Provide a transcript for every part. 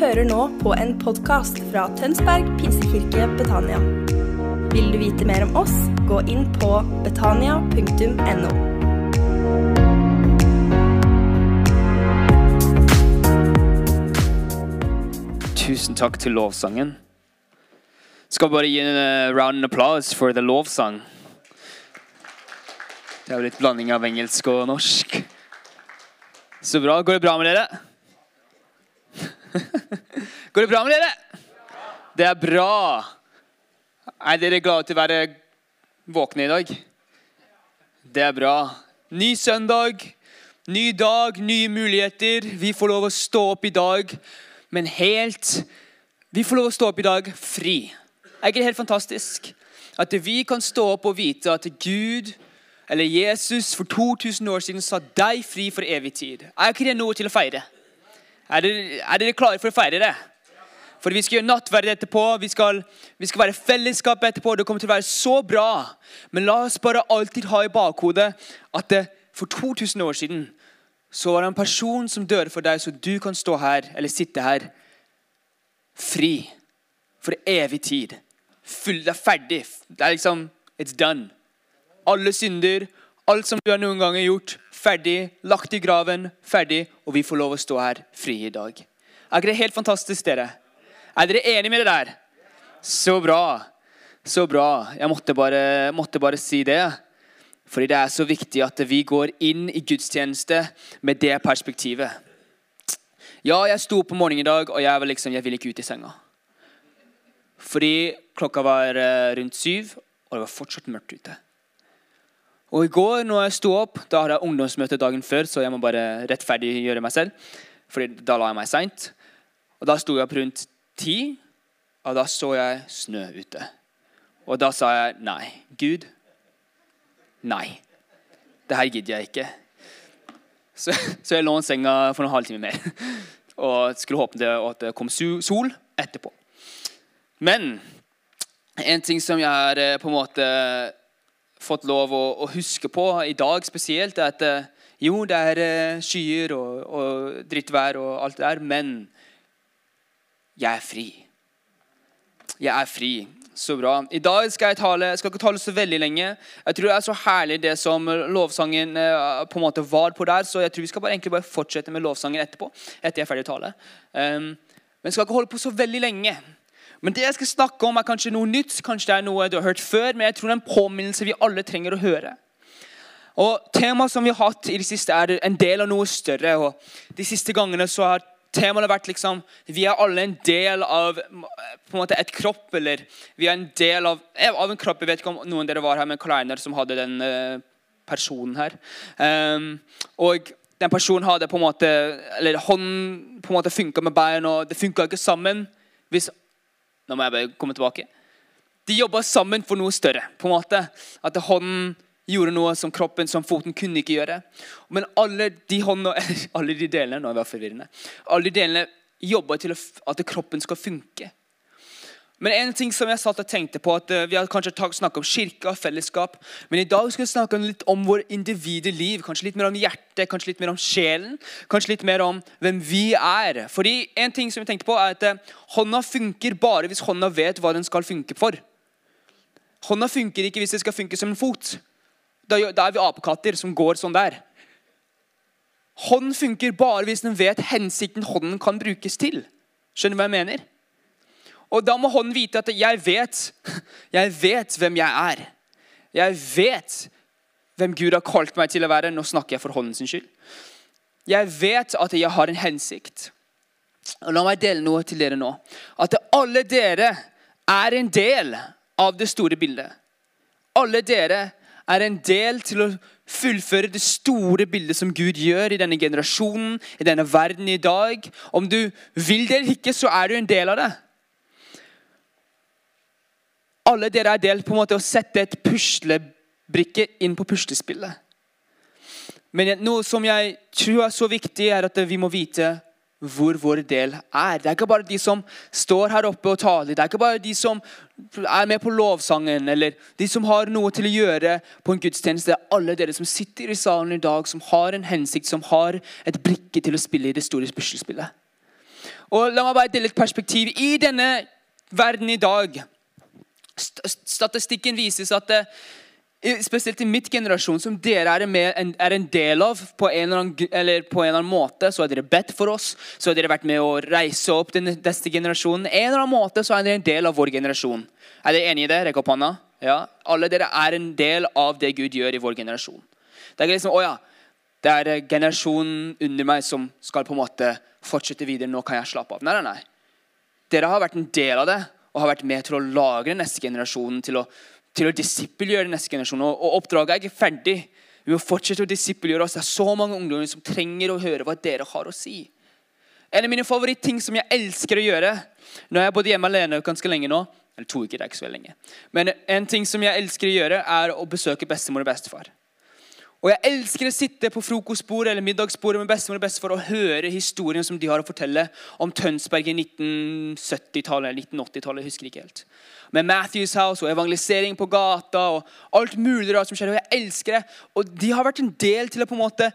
hører nå på en podkast fra Tønsberg pinsekirke Betania. Vil du vite mer om oss, gå inn på betania.no. Tusen takk til lovsangen. Skal bare gi en eh, round of applause for the lovsang. Det er jo litt blanding av engelsk og norsk. Så bra. Går det bra med dere? Går det bra med dere? Det er bra. Er dere glade til å være våkne i dag? Det er bra. Ny søndag, ny dag, nye muligheter. Vi får lov å stå opp i dag, men helt Vi får lov å stå opp i dag fri. Er ikke det helt fantastisk? At vi kan stå opp og vite at Gud eller Jesus for 2000 år siden sa deg fri for evig tid. Er ikke det noe til å feire? Er dere, er dere klare for å feire det? For vi skal gjøre nattverd etterpå, vi skal, vi skal være fellesskap etterpå. Det kommer til å være så bra. Men la oss bare alltid ha i bakhodet at det, for 2000 år siden så var det en person som døde for deg, så du kan stå her, eller sitte her, fri. For evig tid. Full, det er ferdig. Det er liksom It's done. Alle synder, alt som du har noen gang gjort, ferdig. Lagt i graven, ferdig. Og vi får lov å stå her fri i dag. Er ikke det helt fantastisk, dere? Er dere enige med det der? Så bra. Så bra. Jeg måtte bare, måtte bare si det. Fordi det er så viktig at vi går inn i gudstjeneste med det perspektivet. Ja, jeg sto opp om morgenen i dag, og jeg, liksom, jeg ville ikke ut i senga. Fordi klokka var eh, rundt syv, og det var fortsatt mørkt ute. Og I går når jeg sto opp, da hadde jeg ungdomsmøte dagen før, så jeg må bare rettferdiggjøre meg selv. Fordi da la jeg meg seint. Og da sto jeg opp rundt ti, og da så jeg snø ute. Og da sa jeg nei. Gud, nei. Det her gidder jeg ikke. Så, så jeg lå i senga for en halvtime mer. Og skulle håpe det, at det kom sol etterpå. Men en ting som jeg har eh, på en måte fått lov å, å huske på i dag spesielt, er at eh, jo, det er eh, skyer og, og drittvær og alt det der, men jeg er fri. Jeg er fri. Så bra. I dag skal jeg tale, skal ikke tale så veldig lenge. Jeg tror det er så herlig det som lovsangen eh, på en måte var på der, så jeg tror vi skal bare, egentlig bare fortsette med lovsangen etterpå. etter jeg er ferdig å tale. Um, men jeg skal ikke holde på så veldig lenge. Men det jeg skal snakke om, er kanskje noe nytt, kanskje det er noe du har hørt før, men jeg tror det er en påminnelse vi alle trenger å høre. Og Temaet som vi har hatt i det siste, er en del av noe større. og De siste gangene så har temaet vært liksom Vi er alle en del av på en måte et kropp, eller vi er en del av, av en kropp. Jeg vet ikke om noen av dere var her med Kleiner som hadde den uh, personen her. Um, og den personen hadde på en måte eller Hånden på en måte funka med bein, og det funka ikke sammen. Hvis, nå må jeg bare komme tilbake. De jobba sammen for noe større. på en måte. At hånden gjorde noe som kroppen som foten kunne ikke gjøre. Men alle de, håndene, alle de delene nå er vi forvirrende, alle de delene jobba til at kroppen skal funke. Men en ting som jeg satt og tenkte på, at eh, Vi har kanskje snakket om kirke og fellesskap, men i dag skal vi snakke litt om vår individuelle liv. Kanskje litt mer om hjertet, kanskje litt mer om sjelen. Kanskje litt mer om hvem vi er. Fordi en ting som jeg tenkte på er at eh, Hånda funker bare hvis hånda vet hva den skal funke for. Hånda funker ikke hvis det skal funke som en fot. Da, er vi apekatter som går sånn der. Hånd funker bare hvis den vet hensikten hånden kan brukes til. Skjønner du hva jeg mener? Og Da må hånden vite at jeg vet, jeg vet hvem jeg er. Jeg vet hvem Gud har kalt meg til å være. Nå snakker jeg for hånden sin skyld. Jeg vet at jeg har en hensikt. Og La meg dele noe til dere nå. At alle dere er en del av det store bildet. Alle dere er en del til å fullføre det store bildet som Gud gjør i denne generasjonen, i denne verden i dag. Om du vil det eller ikke, så er du en del av det. Alle dere er delt på en måte å sette et puslebrikke inn på puslespillet. Men noe som jeg tror er så viktig, er at vi må vite hvor vår del er. Det er ikke bare de som står her oppe og taler. Det er ikke bare de som er med på lovsangen, eller de som har noe til å gjøre på en gudstjeneste. Det er alle dere som sitter i salen i dag, som har en hensikt, som har et brikke til å spille i det store puslespillet. Og La meg bare dele et perspektiv. I denne verden i dag Statistikken vises at det, spesielt i mitt generasjon, som dere er, med, er en del av på en, annen, eller på en eller annen måte, så har dere bedt for oss, så har dere vært med å reise opp den neste generasjonen. En eller annen måte så er dere en del av vår generasjon. Er dere enige i det? Rekk opp hånda. Ja. Alle dere er en del av det Gud gjør i vår generasjon. Det er liksom, å ja, det er generasjonen under meg som skal på en måte fortsette videre. Nå kan jeg slappe av. Nei, nei, nei. Dere har vært en del av det og har vært med til å lagre neste generasjon, til å, til å disippelgjøre neste generasjon. Og, og, oppdraget er ikke ferdig. Vi må fortsette å disippelgjøre oss. Det er så mange ungdommer som trenger å høre hva dere har å si. En av mine favorittting som jeg elsker å gjøre Nå er jeg både hjemme alene ganske lenge nå. Eller to uker, det er ikke så lenge. Men en ting som jeg elsker å gjøre, er å besøke bestemor og bestefar. Og jeg elsker å sitte på frokostbordet eller middagsbordet med bestemor og bestefar og høre historien som de har å fortelle om Tønsberg i 1970-tallet eller 1980-tallet. husker ikke helt. Med Matthews House og evangelisering på gata og alt mulig rart som skjer. Og jeg elsker det. Og de har vært en del til å på en måte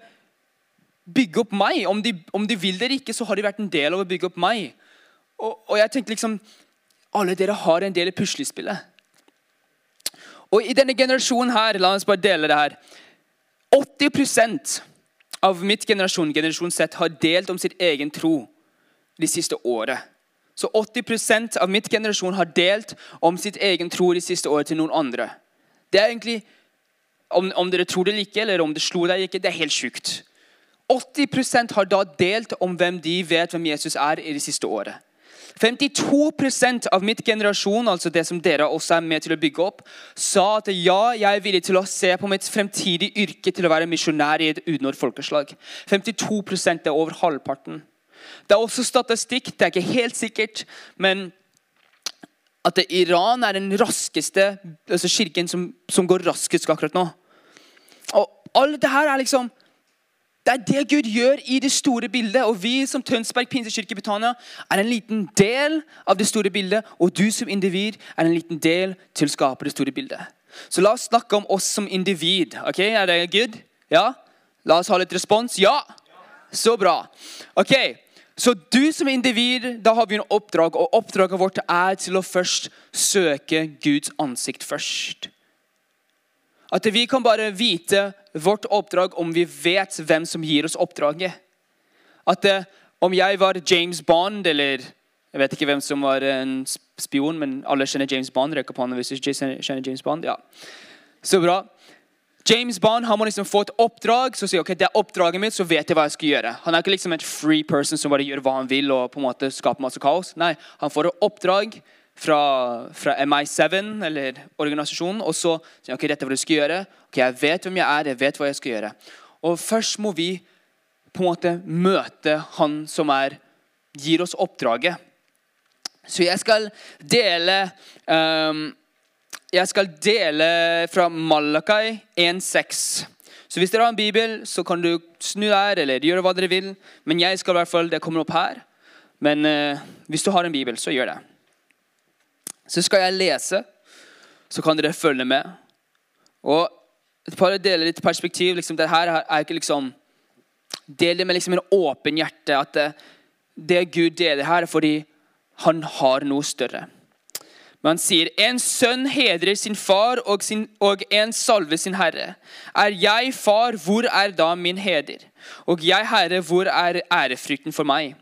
bygge opp meg. Om de, om de vil det eller ikke, så har de vært en del av å bygge opp meg. Og, og jeg tenkte liksom Alle dere har en del i puslespillet. Og i denne generasjonen her, la oss bare dele det her 80 av mitt generasjon, generasjon sett, har delt om sitt egen tro de siste året. Så 80% av mitt generasjon har delt om sitt egen tro de siste året til noen andre. Det er egentlig, om, om dere tror det eller ikke, eller om det slo deg ikke, det er helt sjukt. 80% har da delt om hvem de vet hvem Jesus er i det siste året. 52% av mitt generasjon, altså det som dere også er med til å bygge opp, sa at ja, jeg er villig til å se på mitt fremtidige yrke til å være misjonær i et unådd folkeslag. 52% er over halvparten. Det er også statistikk, det er ikke helt sikkert, men at Iran er den raskeste altså kirken som, som går raskest akkurat nå. Og alt det her er liksom det er det Gud gjør i det store bildet. Og vi som Tønsberg Pinsekirke Betania er en liten del av det store bildet. Og du som individ er en liten del til å skape det store bildet. Så la oss snakke om oss som individ. ok? Er det good? Ja? La oss ha litt respons. Ja? Så bra. Ok, Så du som individ, da har vi en oppdrag. Og oppdraget vårt er til å først søke Guds ansikt først. At vi kan bare vite vårt oppdrag om vi vet hvem som gir oss oppdraget. At uh, om jeg var James Bond, eller jeg vet ikke hvem som var en spion, men alle kjenner James Bond. Rekker på han hvis du kjenner James Bond. Ja. Så bra. James Bond har man liksom fått oppdrag, så sier ok, det er oppdraget mitt, så vet jeg hva jeg skal gjøre. Han er ikke liksom en free person som bare gjør hva han vil og på en måte skaper masse kaos. Nei, Han får et oppdrag fra, fra MI7, eller organisasjonen, og så sier ok, dette er hva du skal gjøre. Ok, Jeg vet hvem jeg er, jeg vet hva jeg skal gjøre. Og først må vi på en måte møte han som er, gir oss oppdraget. Så jeg skal dele um, Jeg skal dele fra Malakai 1,6. Så hvis dere har en bibel, så kan du snu der eller gjøre hva dere vil. Men jeg skal i hvert fall, det kommer opp her. Men uh, hvis du har en bibel, så gjør det. Så skal jeg lese, så kan dere følge med. Og bare dele litt perspektiv. Liksom, det her er ikke liksom Del det med liksom en åpen hjerte. At det, det Gud deler her, er fordi han har noe større. Men han sier en sønn hedrer sin far, og, sin, og en salve sin herre. Er jeg far, hvor er da min heder? Og jeg, herre, hvor er ærefrykten for meg?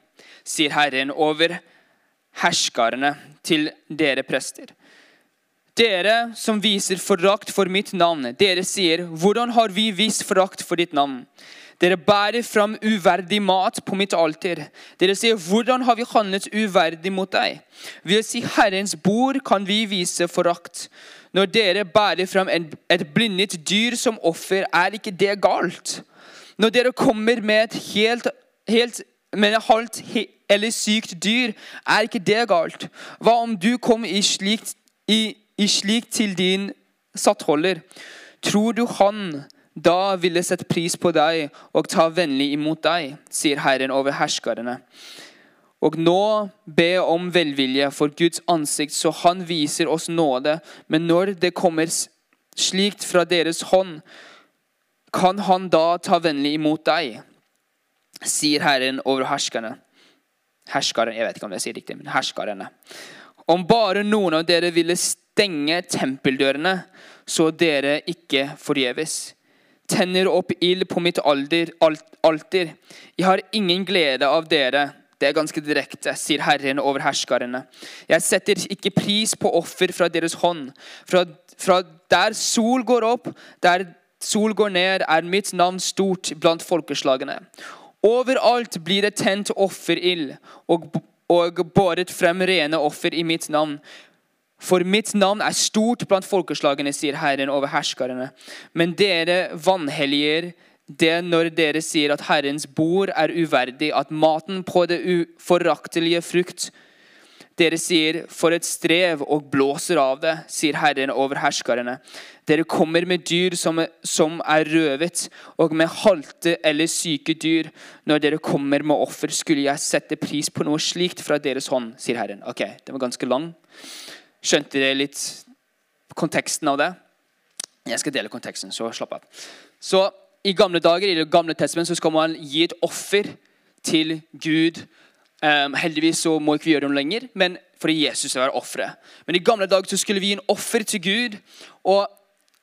sier Herren over herskerne til dere prester. Dere som viser forakt for mitt navn, dere sier, 'Hvordan har vi vist forakt for ditt navn?' Dere bærer fram uverdig mat på mitt alter. Dere sier, 'Hvordan har vi handlet uverdig mot deg?' Ved å si Herrens bord kan vi vise forakt. Når dere bærer fram et blindet dyr som offer, er ikke det galt. Når dere kommer med et helt, helt med et halvt eller sykt dyr, er ikke det galt. Hva om du kom i slikt, i, i slikt til din sattholder? Tror du han da ville sett pris på deg og ta vennlig imot deg, sier Herren over herskerne. Og nå be om velvilje for Guds ansikt, så han viser oss nåde. Men når det kommer slikt fra deres hånd, kan han da ta vennlig imot deg, sier Herren over herskerne. Herskaren, jeg vet ikke om jeg sier riktig, men herskerne. Om bare noen av dere ville stenge tempeldørene, så dere ikke forgjeves. Tenner opp ild på mitt alder, alter. Jeg har ingen glede av dere. Det er ganske direkte, sier Herren over herskarene. Jeg setter ikke pris på offer fra deres hånd. Fra, fra der sol går opp, der sol går ned, er mitt navn stort blant folkeslagene. Overalt blir det tent offerild og, og båret frem rene offer i mitt navn. For mitt navn er stort blant folkeslagene, sier Herren over herskerne. Men dere vanhelliger det når dere sier at Herrens bord er uverdig, at maten på det foraktelige frukt dere sier, for et strev, og blåser av det, sier Herren over herskerne. Dere kommer med dyr som, som er røvet, og med halte eller syke dyr. Når dere kommer med offer, skulle jeg sette pris på noe slikt fra deres hånd, sier Herren. Ok, Det var ganske lang. Skjønte dere litt konteksten av det? Jeg skal dele konteksten, så slapp av. Så I gamle dager i det gamle testament så skal man gi et offer til Gud Um, heldigvis så må ikke vi gjøre det lenger, men fordi Jesus er offeret. Men i gamle dager så skulle vi gi en offer til Gud. og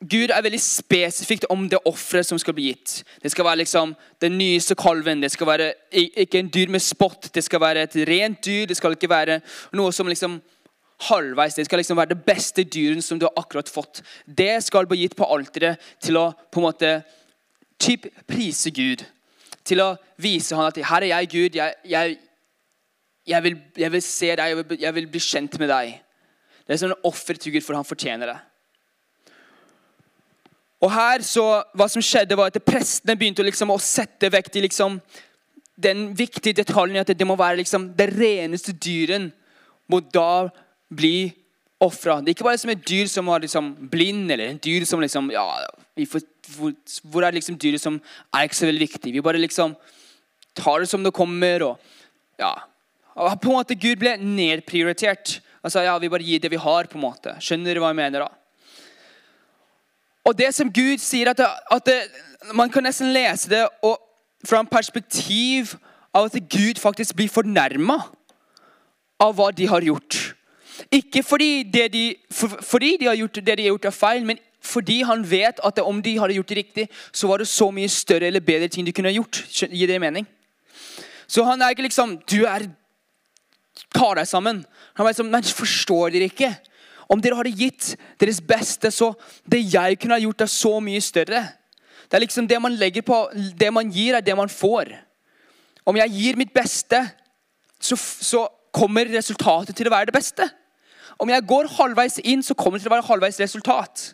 Gud er veldig spesifikt om det offeret som skal bli gitt. Det skal være liksom den nyeste kalven. Det skal være ikke en dyr med spott. Det skal være et rent dyr. Det skal ikke være noe som liksom halvveis. Det skal liksom være det beste dyren som du har akkurat fått. Det skal bli gitt på alteret til å på en måte typ prise Gud. Til å vise han at 'her er jeg, Gud'. jeg, jeg jeg vil, jeg vil se deg, jeg vil, jeg vil, bli kjent med deg. Det er sånn offer til Gud, for han fortjener det. Og her så, Hva som skjedde, var at prestene begynte liksom å sette vekk de liksom, den viktige detaljen at det må være liksom, det reneste dyren må da bli ofra. Det er ikke bare som et dyr som var liksom blind, eller en dyr som liksom ja, får, hvor, hvor, er liksom dyret som er ikke så veldig viktig? Vi bare liksom tar det som det kommer. og ja, på en måte Gud ble nedprioritert. Altså, ja, Vi bare gir det vi har. på en måte. Skjønner du hva jeg mener? da? Og det som Gud sier, at, det, at det, man kan nesten lese det og, fra en perspektiv av at Gud faktisk blir fornærma av hva de har gjort. Ikke fordi, de, for, fordi de har gjort det de har gjort er feil, men fordi han vet at om de hadde gjort det riktig, så var det så mye større eller bedre ting de kunne ha gjort. Gir det mening? Så han er ikke liksom Du er Ta deg sammen. Han var liksom, Men forstår dere ikke? Om dere hadde gitt deres beste, så det jeg kunne ha gjort, er så mye større. Det er liksom det man legger på, det man gir, er det man får. Om jeg gir mitt beste, så, så kommer resultatet til å være det beste. Om jeg går halvveis inn, så kommer det til å være halvveis resultat.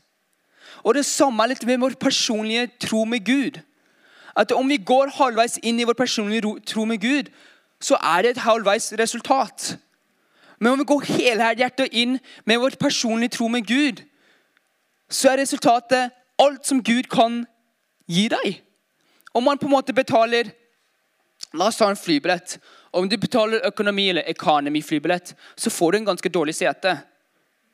Og Det samme er litt med vår personlige tro med Gud. At Om vi går halvveis inn i vår personlige tro med Gud, så er det et halvveis resultat. Men om vi går helhjertet inn med vårt personlige tro med Gud, så er resultatet alt som Gud kan gi deg. Om man på en måte betaler La oss ta en flybillett. Om du betaler økonomi- eller economy-flybillett, så får du en ganske dårlig sete.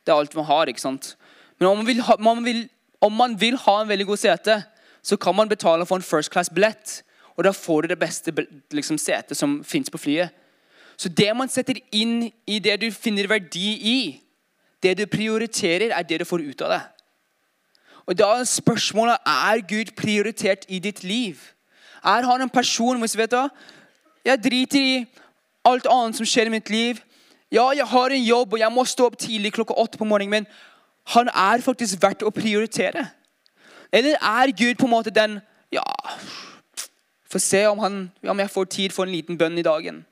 Det er alt man har. ikke sant? Men om man vil ha, man vil, om man vil ha en veldig god sete, så kan man betale for en first class-billett. Og da får du det beste liksom, setet som fins på flyet. Så det man setter inn i det du finner verdi i, det du prioriterer, er det du får ut av det. Og da er spørsmålet er Gud prioritert i ditt liv. Er han en person hvis vet du, Jeg driter i alt annet som skjer i mitt liv. Ja, jeg har en jobb, og jeg må stå opp tidlig klokka åtte på morgenen, men han er faktisk verdt å prioritere. Eller er Gud på en måte den Ja, få se om, han, om, jeg får tid for en liten bønn i dagen.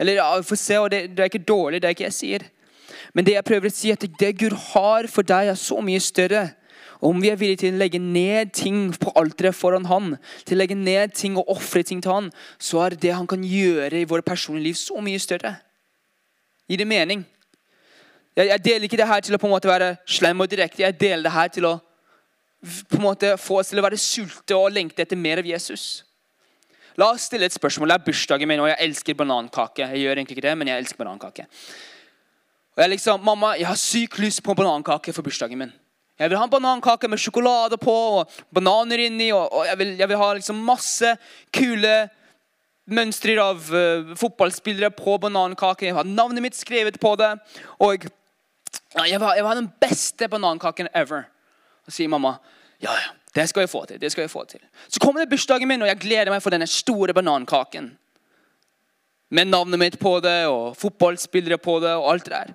Eller ja, få se, og det, det, er ikke dårlig, det er ikke jeg sier. Men det jeg prøver å si, er at det Gud har for deg, er så mye større. Og om vi er villige til å legge ned ting på alteret foran Han, til å legge ned ting og ofre ting til Han, så er det han kan gjøre i våre personlige liv, så mye større. Gir det mening? Jeg, jeg deler ikke det her til å på en måte være slem og direkte. Jeg deler det her til å på en måte få oss til å være sulte og lengte etter mer av Jesus. La oss stille et spørsmål. Det er bursdagen min, og jeg elsker banankake. Jeg gjør egentlig ikke det, men jeg elsker banankake. Og jeg liksom, Mamma, jeg har sykt lyst på banankake for bursdagen min. Jeg vil ha en banankake med sjokolade på og bananer inni. og, og jeg, vil, jeg, vil, ha liksom masse kule mønstre av uh, fotballspillere på banankaken. Jeg har navnet mitt skrevet på det. Og jeg, jeg, ha, jeg var den beste banankaken ever. Og sier mamma ja, ja, det skal jeg få til. det skal jeg få til. Så kommer det bursdagen min, og jeg gleder meg for denne store banankaken. Med navnet mitt på det, og fotballspillere på det, og alt det der.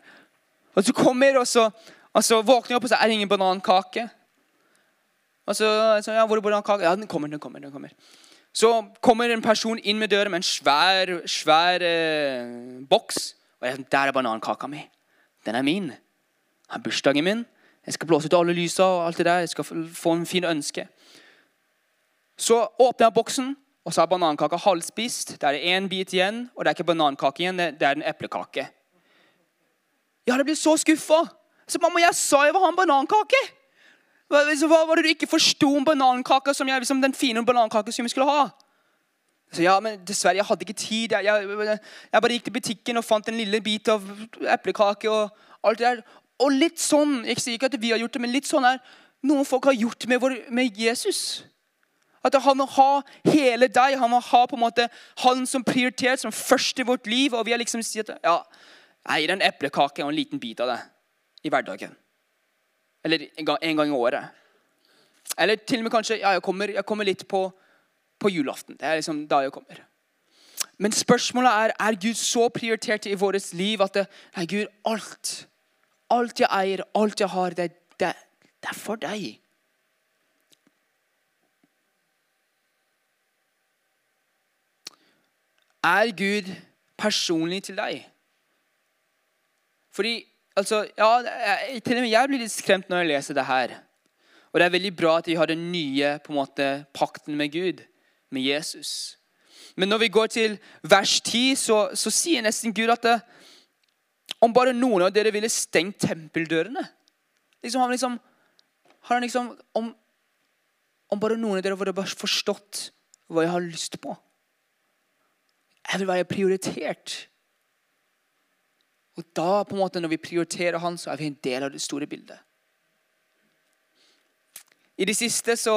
Og så kommer og så, og så våkner jeg opp, og så er det ingen banankake. Og så, så ja, hvor er banankake? Ja, den kommer, den kommer. den kommer. Så kommer en person inn med døra med en svær, svær eh, boks. Og jeg, der er banankaka mi. Den er min. Det er bursdagen min. Jeg skal blåse ut alle lysa og alt det der. Jeg skal få en fin ønske. Så åpner jeg boksen, og så er banankaka halvspist. Der er det én bit igjen, og det er ikke banankake igjen, det er en eplekake. Jeg hadde blitt så skuffa. Så mamma, jeg sa jeg vil ha en banankake. Hva, var det du ikke forsto om banankaka som jeg, liksom den fine banankaka som jeg skulle ha? Så ja, men dessverre, jeg hadde ikke tid. Jeg, jeg, jeg bare gikk til butikken og fant en lille bit av eplekake. og alt det der. Og litt sånn jeg sier ikke at vi har gjort det, men litt sånn er noen folk har gjort med, vår, med Jesus. At Han må ha hele deg. Han må ha på en måte han som prioritert som først i vårt liv. Og vi har liksom sagt ja, jeg gir en eplekake og en liten bit av det i hverdagen. Eller en gang, en gang i året. Eller til og med kanskje ja, jeg kommer, jeg kommer litt på, på, julaften. Det er liksom da jeg kommer. Men spørsmålet er er Gud så prioritert i vårt liv at det, er Gud, alt Alt jeg eier, alt jeg har, det, det, det er for deg. Er Gud personlig til deg? Fordi, altså, ja, Til og med jeg blir litt skremt når jeg leser det her. Og det er veldig bra at vi har den nye på en måte, pakten med Gud, med Jesus. Men når vi går til vers 10, så, så sier nesten Gud at det, om bare noen av dere ville stengt tempeldørene liksom, han liksom, har han liksom om, om bare noen av dere hadde forstått hva jeg har lyst på. Jeg vil være prioritert. Og da, på en måte, når vi prioriterer han, så er vi en del av det store bildet. I det siste så,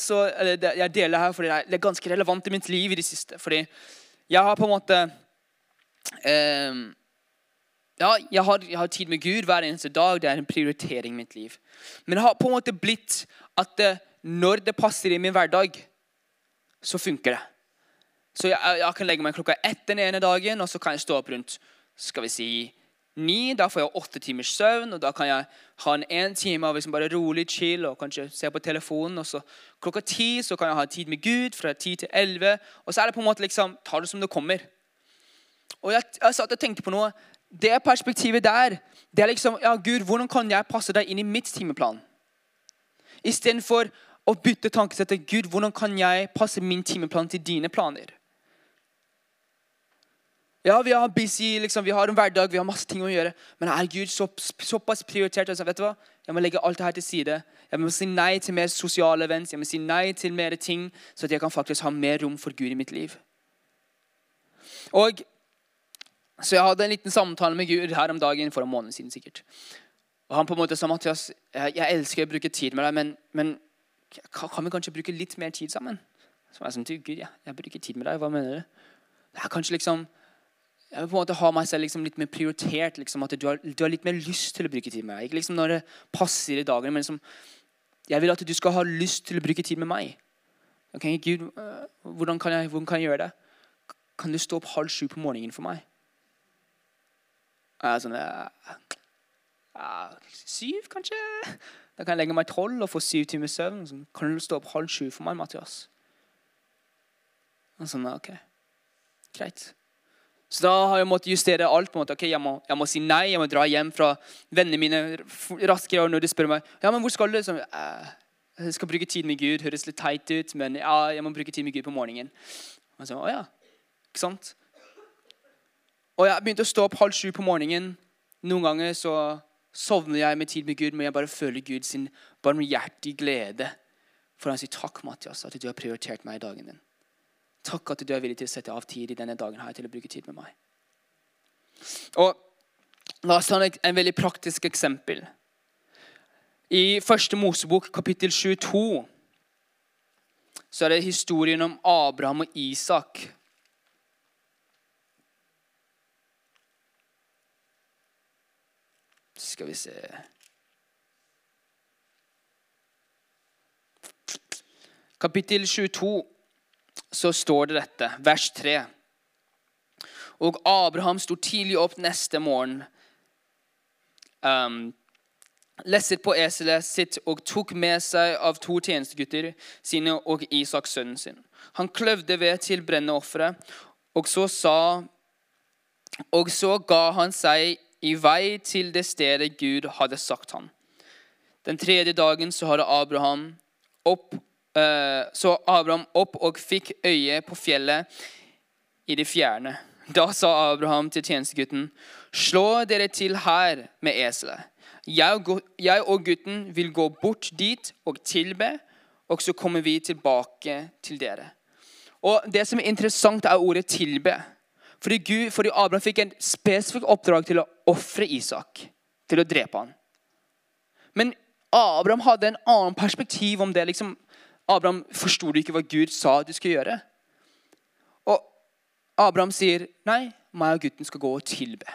så Jeg deler her fordi det er ganske relevant i mitt liv. i det siste, fordi jeg har på en måte eh, ja, jeg har, jeg har, tid med Gud hver eneste dag. Det er en prioritering i mitt liv. Men det har på en måte blitt at det, når det passer i min hverdag, så funker det. Så jeg, jeg, kan legge meg klokka ett den ene dagen, og så kan jeg stå opp rundt skal vi si, ni. Da får jeg åtte timers søvn, og da kan jeg ha en én time av liksom bare rolig chill og kanskje se på telefonen. Og så klokka ti så kan jeg ha tid med Gud fra ti til elleve. Og så er det på en måte liksom, tar det som det kommer. Og jeg, jeg satt og tenkte på noe det perspektivet der, det er liksom ja, Gud, hvordan kan jeg passe deg inn i mitt timeplan? Istedenfor å bytte tankesettet Gud, hvordan kan jeg passe min timeplan til dine planer? Ja, vi har busy, liksom, vi har en hverdag, vi har masse ting å gjøre. Men er Gud så, såpass prioritert? Altså, vet du hva? Jeg må legge alt det her til side. Jeg må si nei til mer sosiale events, jeg må si nei til mer ting, så at jeg kan faktisk ha mer rom for Gud i mitt liv. Og så jeg hadde en liten samtale med Gud her om dagen for en måned siden. sikkert. Og Han på en måte sa Mathias, jeg elsker å bruke tid med deg, men, men kan vi kanskje bruke litt mer tid sammen? Så jeg sånn, Gud, ja, jeg bruker tid med deg. Hva mener du? Det er kanskje liksom, Jeg vil på en måte ha meg selv liksom litt mer prioritert. Liksom, at du har, du har, litt mer lyst til å bruke tid med meg. Ikke liksom når det passer i dagene, men liksom, jeg vil at du skal ha lyst til å bruke tid med meg. Okay, Gud, hvordan kan, jeg, hvordan kan jeg gjøre det? Kan du stå opp halv sju på morgenen for meg? Sånn ja, Syv, kanskje? Da kan jeg legge meg tolv og få syv timer søvn. Sånn, kan du stå opp halv sju for meg, Mathias? Og sånn, ok, greit. Så da har jeg måttet justere alt. på en måte. Ok, jeg må, jeg må, si nei, jeg må dra hjem fra vennene mine raskere. Og når de spør meg ja, men hvor skal du, så, jeg skal bruke tid med Gud. Høres litt teit ut, men ja, jeg må bruke tid med Gud på morgenen. Og så, å ja, ikke sant? Og jeg begynte å stå opp halv sju på morgenen. Noen ganger så sovner jeg med tid med Gud, men jeg bare føler Gud sin barmhjertige glede. For han sier takk, Mathias, at du har prioritert meg i dagen din. Takk at du er villig til å sette av tid i denne dagen her til å bruke tid med meg. Og La oss ta en veldig praktisk eksempel. I første Mosebok, kapittel 22, så er det historien om Abraham og Isak Skal vi se Kapittel 22 så står det dette, vers 3. Og Abraham sto tidlig opp neste morgen, um, lesset på eselet sitt og tok med seg av to tjenestegutter sine og Isak sønnen sin. Han kløvde ved til brenneofferet, og så sa Og så ga han seg i vei til det stedet Gud hadde sagt ham. Den tredje dagen så hadde Abraham opp Eh, så Abraham opp og fikk øye på fjellet i det fjerne. Da sa Abraham til tjenestegutten, slå dere til her med eselet. Jeg og gutten vil gå bort dit og tilbe, og så kommer vi tilbake til dere. Og Det som er interessant, er ordet 'tilbe'. Fordi, Gud, fordi Abraham fikk en spesifikk oppdrag til å ofre Isak. Til å drepe han. Men Abraham hadde en annen perspektiv om det. liksom Abraham forsto ikke hva Gud sa du skulle gjøre. Og Abraham sier, 'Nei, meg og gutten skal gå og tilbe'.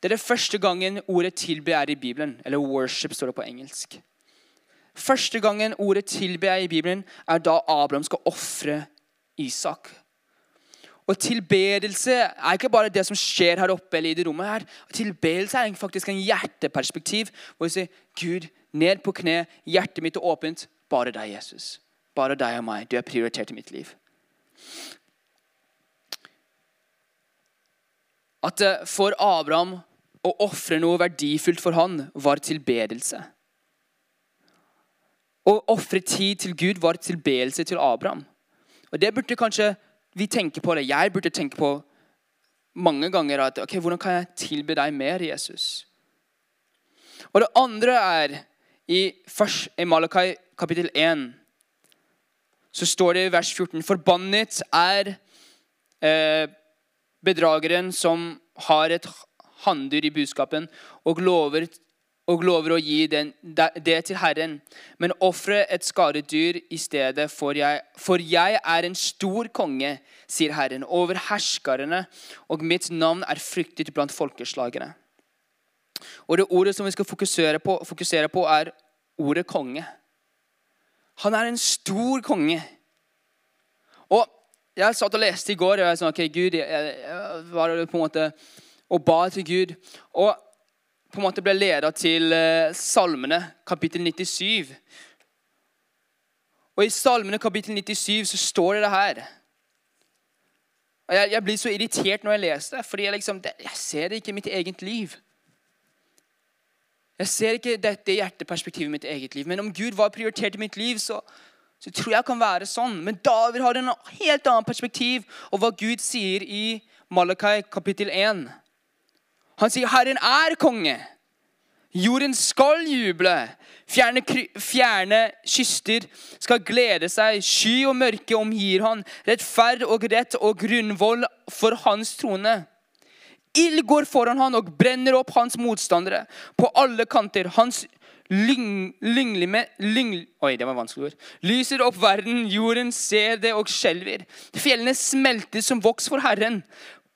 Det er det første gangen ordet 'tilbe' er i Bibelen. Eller 'worship' står det på engelsk. Første gangen ordet 'tilbe' er i Bibelen, er da Abraham skal ofre Isak. Og Tilbedelse er ikke bare det som skjer her oppe eller i det rommet. her. Tilbedelse er faktisk en hjerteperspektiv. hvor vi sier, Gud, ned på kne, hjertet mitt er åpent. Bare deg, Jesus. Bare deg og meg. Du er prioritert i mitt liv. At eh, for Abraham å ofre noe verdifullt for han var tilbedelse. Å ofre tid til Gud var tilbedelse til Abraham. Og Det burde kanskje vi tenker på det. Jeg burde tenke på mange ganger at ok, hvordan kan jeg tilbe deg mer, Jesus? Og det andre er i, først, i Malakai kapittel 1 så står det i vers 14.: Forbannet er eh, bedrageren som har et hanndyr i budskapen og lover, og lover å gi den, det til Herren, men ofre et skadedyr i stedet, for jeg, for jeg er en stor konge, sier Herren, over herskerne, og mitt navn er fryktet blant folkeslagene. Og Det ordet som vi skal fokusere på, fokusere på er ordet konge. Han er en stor konge. Og Jeg satt og leste i går og jeg sa, ok, Gud, jeg, jeg var på en måte og ba til Gud. Og på en måte ble leda til uh, Salmene, kapittel 97. Og I Salmene kapittel 97 så står det det her. Jeg, jeg blir så irritert når jeg leser det, fordi jeg, liksom, jeg ser det ikke i mitt eget liv. Jeg ser ikke dette hjerteperspektivet i mitt eget liv. Men om Gud var prioritert i mitt liv, så, så tror jeg kan være sånn. Men David har en helt annen perspektiv og hva Gud sier i Malakai kapittel 1. Han sier 'Herren er konge'. Jorden skal juble. Fjerne, fjerne kyster skal glede seg. Sky og mørke omgir han. Rettferd og rett og grunnvoll for hans trone. Ild går foran han og brenner opp hans motstandere på alle kanter. Hans lyng, lynglime, lyng, oi, det var vanskelig ord. Lyser opp verden, jorden ser det og skjelver. Fjellene smelter som voks for Herren.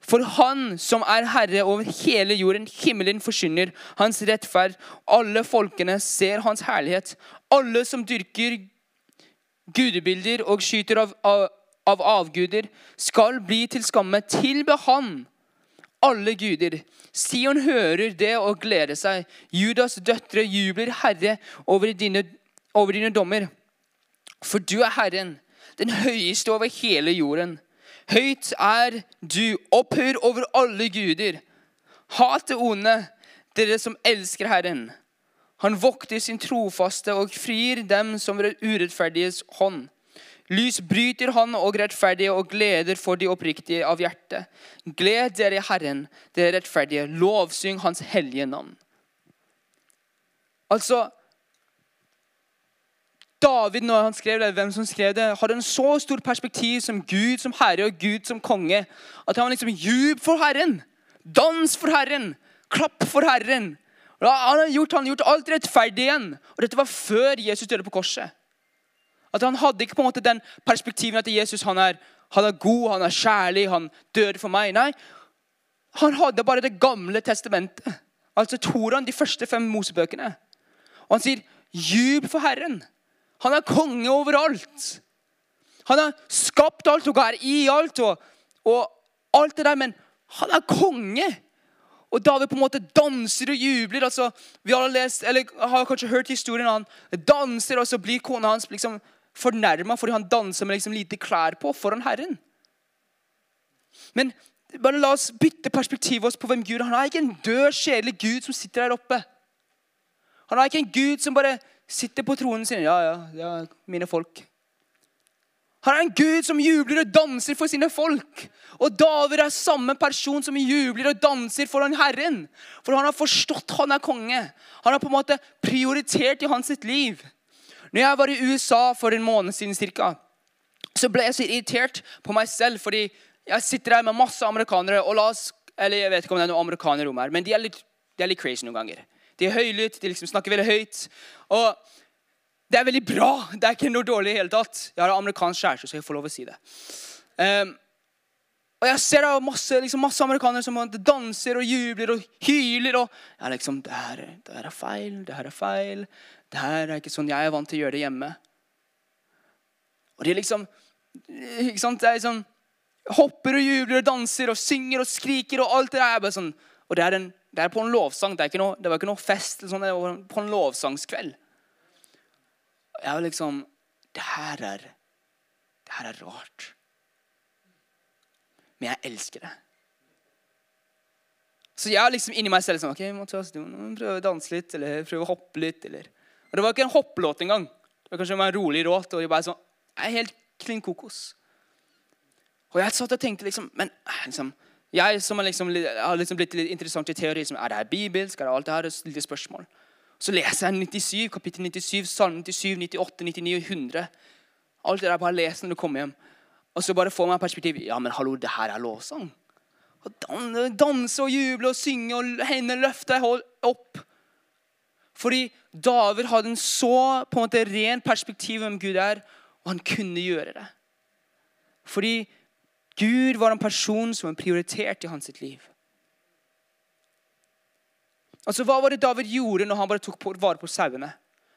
For Han som er herre over hele jorden, himmelen forsyner hans rettferd. Alle folkene ser hans herlighet. Alle som dyrker gudebilder og skyter av, av, av avguder, skal bli til skamme. Tilbe Han alle guder. Sion hører det og gleder seg. Judas døtre jubler, Herre, over dine, over dine dommer. For du er Herren, den høyeste over hele jorden. Høyt er du, opphør over alle guder. Hat det onde, dere som elsker Herren. Han vokter sin trofaste og frir dem som er urettferdiges hånd. Lys bryter han og rettferdige og gleder for de oppriktige av hjertet. Gled dere i Herren, dere rettferdige. Lovsyng Hans hellige navn. Altså David, når han skrev det, hvem som skrev det, hadde en så stor perspektiv som Gud som herre og Gud som konge at han liksom jub for Herren. Dans for Herren. Klapp for Herren. Han har gjort, gjort alt rettferdig igjen. Og dette var før Jesus døde på korset. At Han hadde ikke på en måte den perspektiven at Jesus han er, han er god, han er kjærlig, han døde for meg. Nei, han hadde bare Det gamle testamentet. altså Toran, de første fem Mosebøkene. Og han sier, 'Jubel for Herren'. Han er konge overalt. Han har skapt alt og er i alt og, og alt det der, men han er konge. Og David på en måte danser og jubler. altså, Vi har lest, har kanskje hørt historien han danser, og så blir kona hans liksom fornærma fordi han danser med liksom lite klær på foran Herren. Men bare la oss bytte perspektivet oss på hvem Gud er. Han er ikke en død, kjedelig Gud som sitter der oppe. Han er ikke en Gud som bare sitter på tronen sin. Ja, ja, ja, mine folk. Han er en Gud som jubler og danser for sine folk. Og David er samme person som jubler og danser foran Herren. For han har forstått han er konge. Han har på en måte prioritert i hans sitt liv. Når jeg var i USA for en måned siden cirka, så ble jeg så irritert på meg selv. Fordi jeg sitter her med masse amerikanere. og la oss, eller Jeg vet ikke om det er noen amerikanere i rommet her, men de er, litt, de er litt crazy noen ganger. De er høylytte, de liksom snakker veldig høyt. Og det er veldig bra. Det er ikke noe dårlig i hele tatt. Jeg har en amerikansk kjæreste, så jeg får lov å si det. Um, og jeg ser da masse, liksom, masse amerikanere som danser og jubler og hyler. og er liksom, det her, det her er feil, det her er feil. Det her er ikke sånn jeg er vant til å gjøre det hjemme. Og de liksom ikke sant, det er liksom, Hopper og jubler og danser og synger og skriker og alt det der. Jeg bare sånn, Og det er, en, det er på en lovsang. Det, noe, det var ikke noe fest. Eller Sånn, det var på en lovsangskveld. Jeg var liksom Det her er Det her er rart. Men jeg elsker det. Så jeg liksom inni meg selv sånn, ok, Mathias, du må prøve å danse litt, eller prøve å hoppe litt. eller... Og Det var ikke en hoppelåt engang. Det var kanskje en rolig låt. og jeg bare sånn, jeg er helt klin kokos. Og jeg satt og tenkte liksom, men liksom, Jeg som har liksom, har liksom blitt litt interessant i teori, som, er det her bibelsk? er det alt det her, lite spørsmål. Så leser jeg 97, kapittel 97, salme 97, 98, 99 og 100. Alt det der bare les når du kommer hjem. Og så bare får man perspektiv. Ja, men hallo, det her er lovsang. Danse og juble og synge og hendene løfte opp. Fordi David hadde en så på en måte ren perspektiv om Gud er, og han kunne gjøre det. Fordi Gud var en person som var prioritert i hans liv. Altså, Hva var det David gjorde når han bare tok vare på sauene?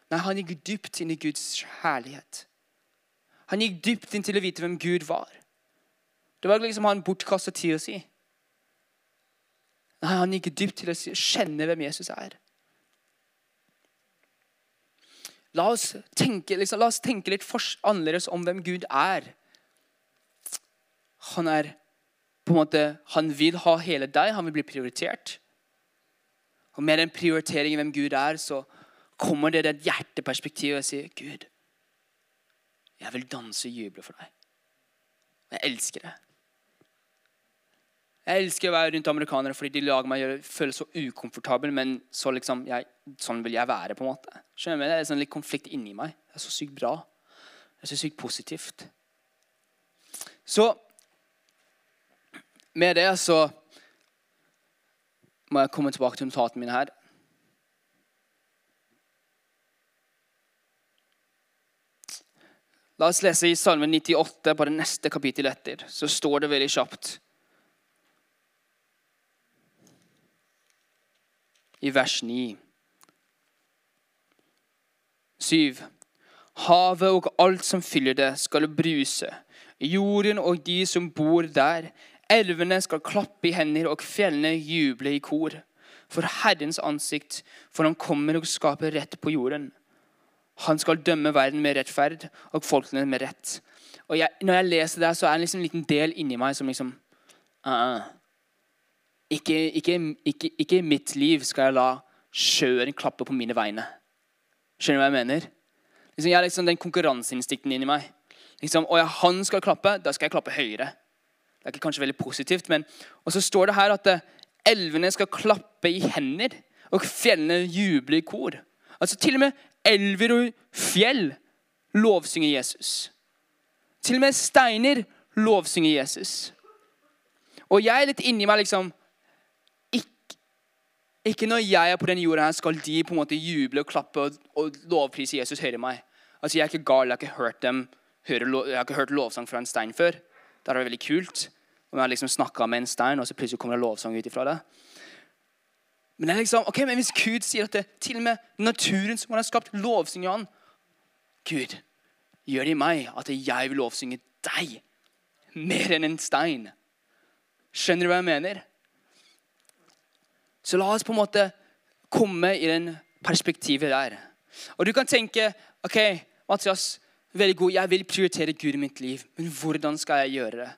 Nei, Han gikk dypt inn i Guds herlighet. Han gikk dypt inn til å vite hvem Gud var. Det var liksom han bortkasta tid å si. Nei, Han gikk dypt til å kjenne hvem Jesus er. La oss tenke, liksom, la oss tenke litt annerledes om hvem Gud er. Han er på en måte, han vil ha hele deg, han vil bli prioritert. Og Med den prioriteringen hvem Gud er, så kommer det et hjerteperspektiv og sier, 'Gud, jeg vil danse og juble for deg.' Jeg elsker det. Jeg elsker å være rundt amerikanere fordi de lager meg føle så ukomfortabel. Men så liksom, jeg, sånn vil jeg være. på en måte. Skjønner du? Det er sånn litt konflikt inni meg. Det er så sykt bra. Det er så sykt positivt. Så med det så må jeg komme tilbake til notatene mine her. La oss lese i Salme 98, på det neste kapittelet etter. Så står det veldig kjapt. I vers 9. 7. Havet og alt som fyller det, skal bruse. Jorden og de som bor der. Elvene skal klappe i hender, og fjellene juble i kor. For Herrens ansikt, for han kommer og skaper rett på jorden. Han skal dømme verden med rettferd og folkene med rett. Og jeg, Når jeg leser det, så er det liksom en liten del inni meg som liksom uh, ikke, ikke, ikke, ikke, i mitt liv skal jeg la sjøen klappe på mine vegne. Skjønner du hva jeg mener? Liksom, jeg har liksom den konkurranseinstinkten inni meg. Liksom, og ja, han skal klappe, da skal jeg klappe høyere. Det er ikke kanskje veldig positivt, men Og så står det her at eh, elvene skal klappe i hender, og fjellene juble i kor. Altså Til og med elver og fjell lovsynger Jesus. Til og med steiner lovsynger Jesus. Og jeg er litt inni meg liksom ikke, ikke, når jeg er på denne jorda, her skal de på en måte juble og klappe og, og lovprise Jesus høyere enn meg. Altså Jeg er ikke gal, jeg har ikke hørt dem høre, jeg har ikke hørt lovsang fra en stein før. Det hadde vært veldig kult. Og vi har liksom snakka med en stein, og så plutselig kommer det lovsang ut ifra det. Men, det er liksom, ok, men hvis Gud sier at det, til og med naturen som han har skapt, lovsynger han Gud, gjør det i meg at jeg vil lovsynge deg mer enn en stein. Skjønner du hva jeg mener? Så la oss på en måte komme i den perspektivet der. Og du kan tenke ok, Mathias, veldig god, jeg vil prioritere Gud i mitt liv, men hvordan skal jeg gjøre det?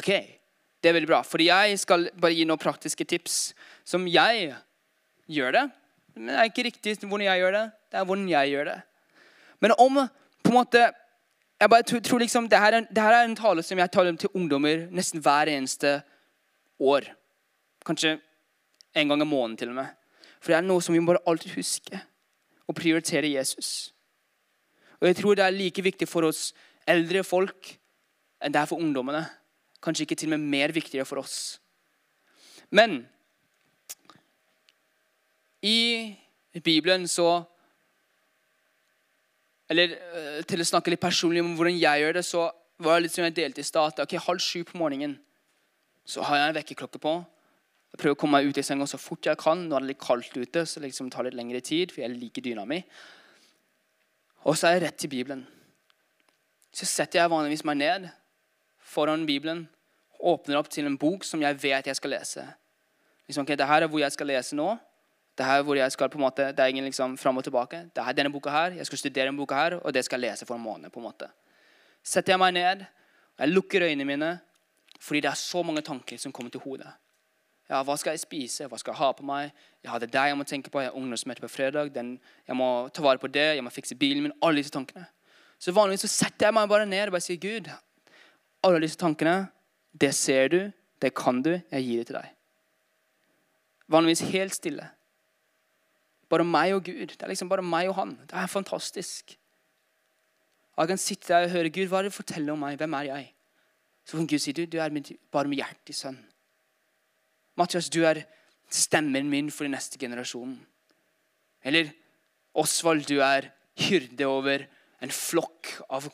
Ok, Det er veldig bra, fordi jeg skal bare gi noen praktiske tips som jeg gjør det. Men det er ikke riktig hvordan jeg gjør det. Det er hvordan jeg gjør det. Men om på en måte jeg bare tror liksom, det her, er, det her er en tale som jeg taler til ungdommer nesten hver eneste år. Kanskje en gang i måneden til og med. For det er noe som vi må bare alltid huske. Å prioritere Jesus. Og jeg tror det er like viktig for oss eldre folk enn det er for ungdommene. Kanskje ikke til og med mer viktigere for oss. Men i Bibelen så Eller eh, til å snakke litt personlig om hvordan jeg gjør det, så var det litt som jeg delte i stad. Okay, halv sju på morgenen så har jeg en vekkerklokke på. Jeg prøver å komme meg ut i senga så fort jeg kan. Nå er det litt kaldt ute, så det liksom tar litt lengre tid. for jeg liker dyna mi. Og så er jeg rett til Bibelen. Så setter jeg vanligvis meg ned foran Bibelen, åpner opp til en bok som jeg vet jeg skal lese. Liksom, okay, det her er hvor jeg skal lese nå. Det her hvor jeg skal på en måte, det er ingen liksom fram og tilbake. Det er denne boka her, Jeg skal studere denne boka her, og det skal jeg lese for en måned. på en måte. Setter jeg meg ned, og jeg lukker øynene mine, fordi det er så mange tanker som kommer til hodet. Ja, Hva skal jeg spise? Hva skal jeg ha på meg? Jeg har det der jeg må tenke på. Jeg har ungdomsmøte på fredag. Den, jeg må ta vare på det. Jeg må fikse bilen min. Alle disse tankene. Så vanligvis så setter jeg meg bare ned og bare sier, Gud, alle disse tankene, det ser du, det kan du, jeg gir det til deg. Vanligvis helt stille. Bare meg og Gud. Det er liksom bare meg og han. Det er fantastisk. Og Jeg kan sitte der og høre Gud, hva er det du forteller om meg? Hvem er jeg? Så kan Gud si du, du er min, hjertes sønn. Mathias, du er stemmen min for den neste generasjonen. Eller Osvald, du er hyrde over en flokk av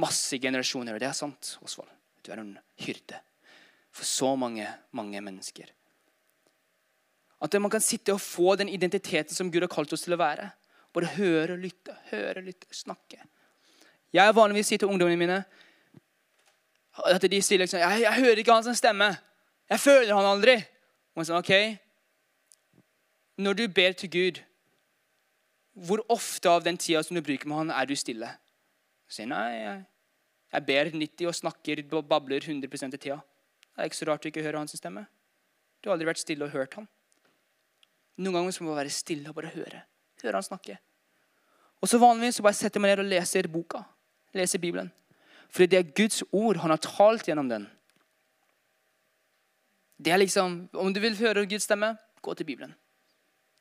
masse generasjoner. Og det er sant, Osvald. Du er en hyrde for så mange, mange mennesker. At man kan sitte og få den identiteten som Gud har kalt oss til å være. Bare høre og lytte, høre og lytte, snakke. Jeg vanligvis sier til ungdommene mine at de sier liksom jeg, 'Jeg hører ikke hans stemme. Jeg føler han aldri.' Og sier, ok, Når du ber til Gud, hvor ofte av den tida som du bruker med han, er du stille? Jeg sier, nei, jeg, jeg ber 90 og snakker og babler 100% av tida. Det er ikke så rart du ikke hører hans stemme. Du har aldri vært stille og hørt ham. Noen ganger må man være stille og bare høre. Høre han snakke. Og så vanligvis så bare setter man ned og leser boka. Leser Bibelen. Fordi det er Guds ord. Han har talt gjennom den. Det er liksom, Om du vil høre Guds stemme, gå til Bibelen.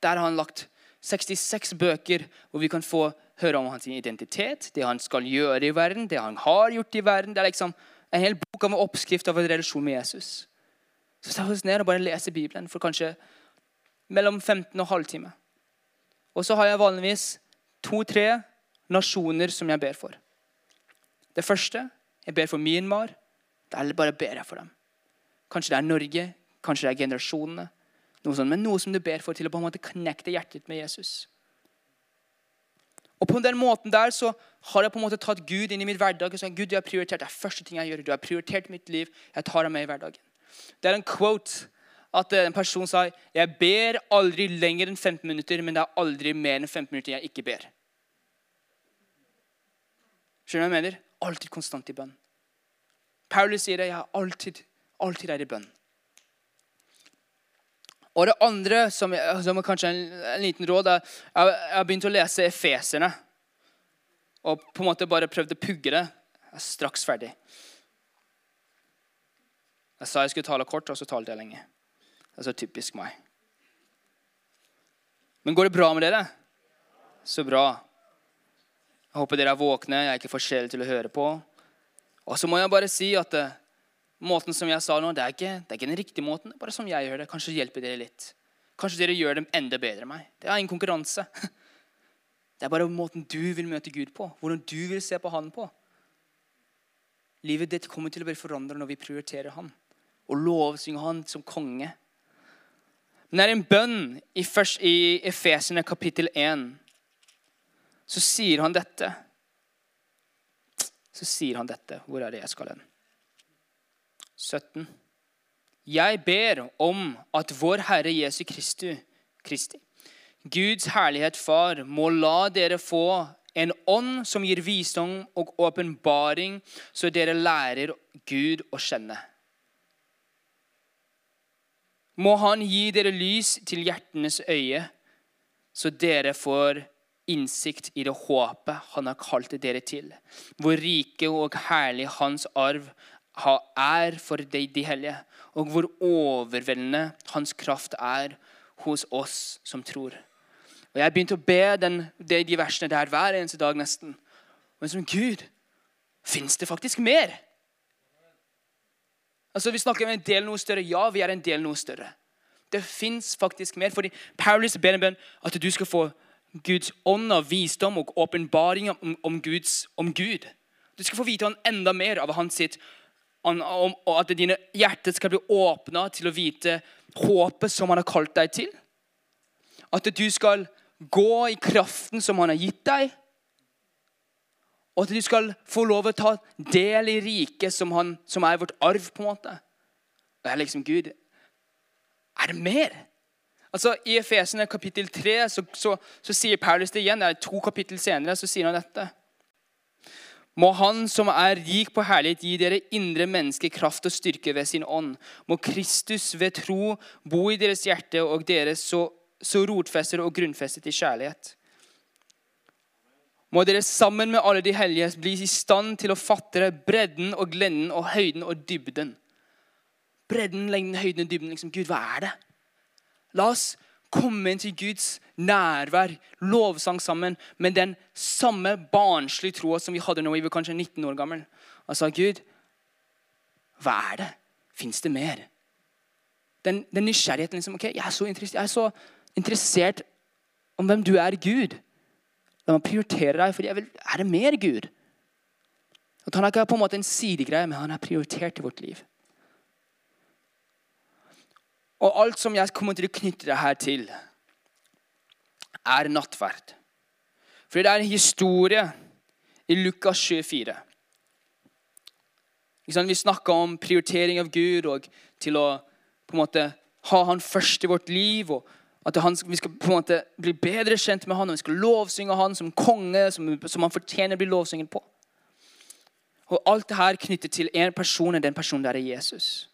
Der har han lagt 66 bøker hvor vi kan få høre om hans identitet, det han skal gjøre i verden, det han har gjort i verden. Det er liksom en hel bok av oppskrift av en relasjon med Jesus. Så ta oss ned og bare lese Bibelen for kanskje mellom 15 og halvtime. Og så har jeg vanligvis to-tre nasjoner som jeg ber for. Det første jeg ber for Myanmar. Der bare ber jeg for dem. Kanskje det er Norge, kanskje det er generasjonene. Noe sånt, men noe som du ber for til å på en måte connecte hjertet med Jesus. Og på den måten der så har jeg på en måte tatt Gud inn i mitt hverdag. og sagt, Gud, du har prioritert det er første ting jeg gjør. Du har prioritert mitt liv. Jeg tar deg med i hverdagen. Det er en quote at en person sa jeg ber aldri lenger enn 15 minutter, men det er aldri mer enn 15 minutter jeg ikke ber. Skjønner du hva jeg mener? Alltid konstant i bønn. Paulus sier det. Jeg alltid, alltid er i bønn. Og det andre, som, som er kanskje en, en, liten råd, er jeg har begynt å lese Efeserne. Og på en måte bare prøvd å pugge det. Jeg er straks ferdig. Jeg sa jeg skulle tale kort, og så talte jeg lenge. Det er så typisk meg. Men går det bra med dere? Så bra. Jeg håper dere er våkne. Jeg er ikke for sjel til å høre på. Og så må jeg bare si at uh, måten som jeg sa nå, det er, ikke, det er ikke den riktige måten. Det er bare som jeg gjør det. Kanskje hjelper dere litt. Kanskje dere gjør det enda bedre enn meg. Det er ingen konkurranse. Det er bare måten du vil møte Gud på. Hvordan du vil se på Han på. Livet ditt kommer til å bli forandret når vi prioriterer Han og lovsynger Han som konge. Men det er en bønn i, først, i Efesene kapittel 1. Så sier han dette. Så sier han dette. Hvor er det jeg skal hen? 17. Jeg ber om at vår Herre Jesu Kristu, Kristi, Guds herlighet Far, må la dere få en ånd som gir visdom og åpenbaring, så dere lærer Gud å kjenne. Må Han gi dere lys til hjertenes øye, så dere får innsikt i det håpet Han har kalt dere til, hvor rike og herlig Hans arv er for de, de hellige, og hvor overveldende hans kraft er hos oss som tror. Og Jeg begynte å be den, de, de versene der hver eneste dag nesten. Men som Gud, fins det faktisk mer? Altså, Vi snakker om en del noe større. Ja, vi er en del noe større. Det fins faktisk mer. fordi Paulus ber en bønn at du skal få Guds ånd av visdom og åpenbaring om, om, om Gud. Du skal få vite han enda mer av hans sitt og at dine hjerter skal bli åpna til å vite håpet som han har kalt deg til. At du skal gå i kraften som han har gitt deg. Og at du skal få lov å ta del i riket som, han, som er vårt arv. på en måte. Jeg er liksom Gud, er det mer? Altså, I Efesene kapittel 3 så, så, så, sier Paulus det igjen. det er To kapittel senere så sier han dette. Må Han som er rik på herlighet, gi dere indre menneske kraft og styrke ved sin ånd. Må Kristus ved tro bo i deres hjerte, og dere så, så rotfester og grunnfestet i kjærlighet. Må dere sammen med alle de hellige bli i stand til å fatte bredden og glenden og høyden og dybden. Bredden, lengden, høyden og dybden. Liksom, Gud, hva er det? La oss komme inn til Guds nærvær, lovsang sammen, med den samme barnslige troa som vi hadde når vi var kanskje 19 år gammel. Og sa, Gud, hva er det? Fins det mer? Den, den nysgjerrigheten liksom, ok, jeg er, så jeg er så interessert om hvem du er, Gud. La meg prioritere deg, for er det mer Gud? At Han er ikke på en måte en sidegreie, men han er prioritert i vårt liv. Og alt som jeg kommer til å knytte det her til, er nattverd. For det er en historie i Lukas 24. Vi snakker om prioritering av Gud og til å på en måte ha Han først i vårt liv. og At han, vi skal på en måte bli bedre kjent med han, og vi skal lovsynge han som konge, som, som han fortjener å bli lovsynget på. Og Alt det her knyttet til én person, og den personen der er Jesus.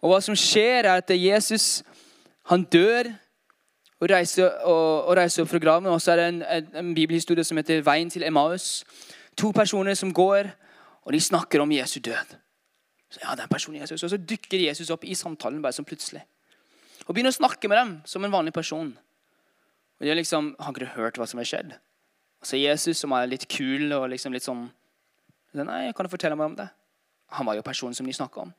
Og hva som skjer, er at Jesus han dør og reiser, og, og reiser opp fra graven. Og så er det en, en, en, bibelhistorie som heter 'Veien til Emmaus'. To personer som går, og de snakker om Jesu død. Så, ja, det er personen Jesus. Og så dukker Jesus opp i samtalen bare som plutselig. Og begynner å snakke med dem som en vanlig person. Og de liksom, Har ikke hørt hva som har skjedd? Og så Jesus, som er litt kul og liksom litt sånn Nei, kan du fortelle meg om det? Han var jo personen som de snakka om.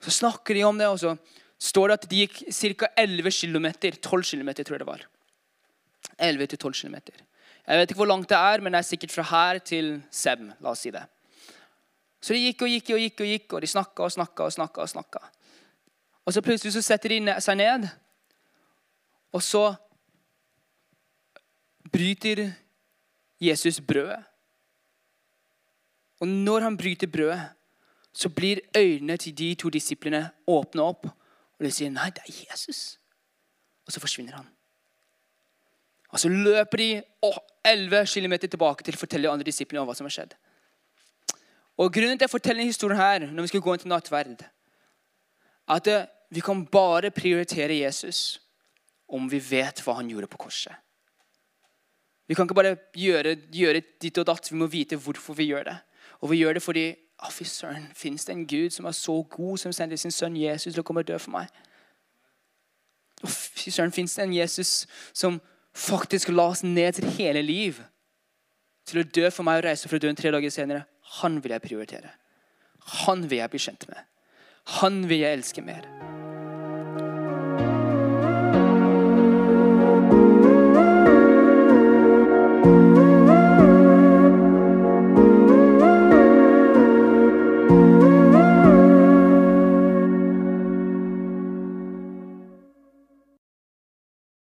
Så snakker de om det, og så står det at de gikk ca. 11 km. 12 km, tror jeg det var. 11-12 km. Jeg vet ikke hvor langt det er, men det er sikkert fra her til Sem. la oss si det. Så de gikk og gikk og gikk, og gikk, og de snakka og snakka. Og snakka og snakka. Og så plutselig så setter de seg ned, og så bryter Jesus brødet. Og når han bryter brødet, så blir øynene til de to disiplene åpne opp. Og de sier, 'Nei, det er Jesus.' Og så forsvinner han. Og så løper de 11 km tilbake til å fortelle de andre disiplene om hva som har skjedd. Og Grunnen til å fortelle denne historien her, når vi skal gå inn til nattverd, at eh, vi kan bare prioritere Jesus om vi vet hva han gjorde på korset. Vi kan ikke bare gjøre, gjøre ditt og datt. Vi må vite hvorfor vi gjør det. Og vi gjør det fordi å, fy søren, fins det en Gud som er så god, som sendte sin sønn Jesus til å komme og dø for meg? Å, fy søren, fins det en Jesus som faktisk la oss ned til hele liv til å dø for meg og reise fra døden tre dager senere? Han vil jeg prioritere. Han vil jeg bli kjent med. Han vil jeg elske mer.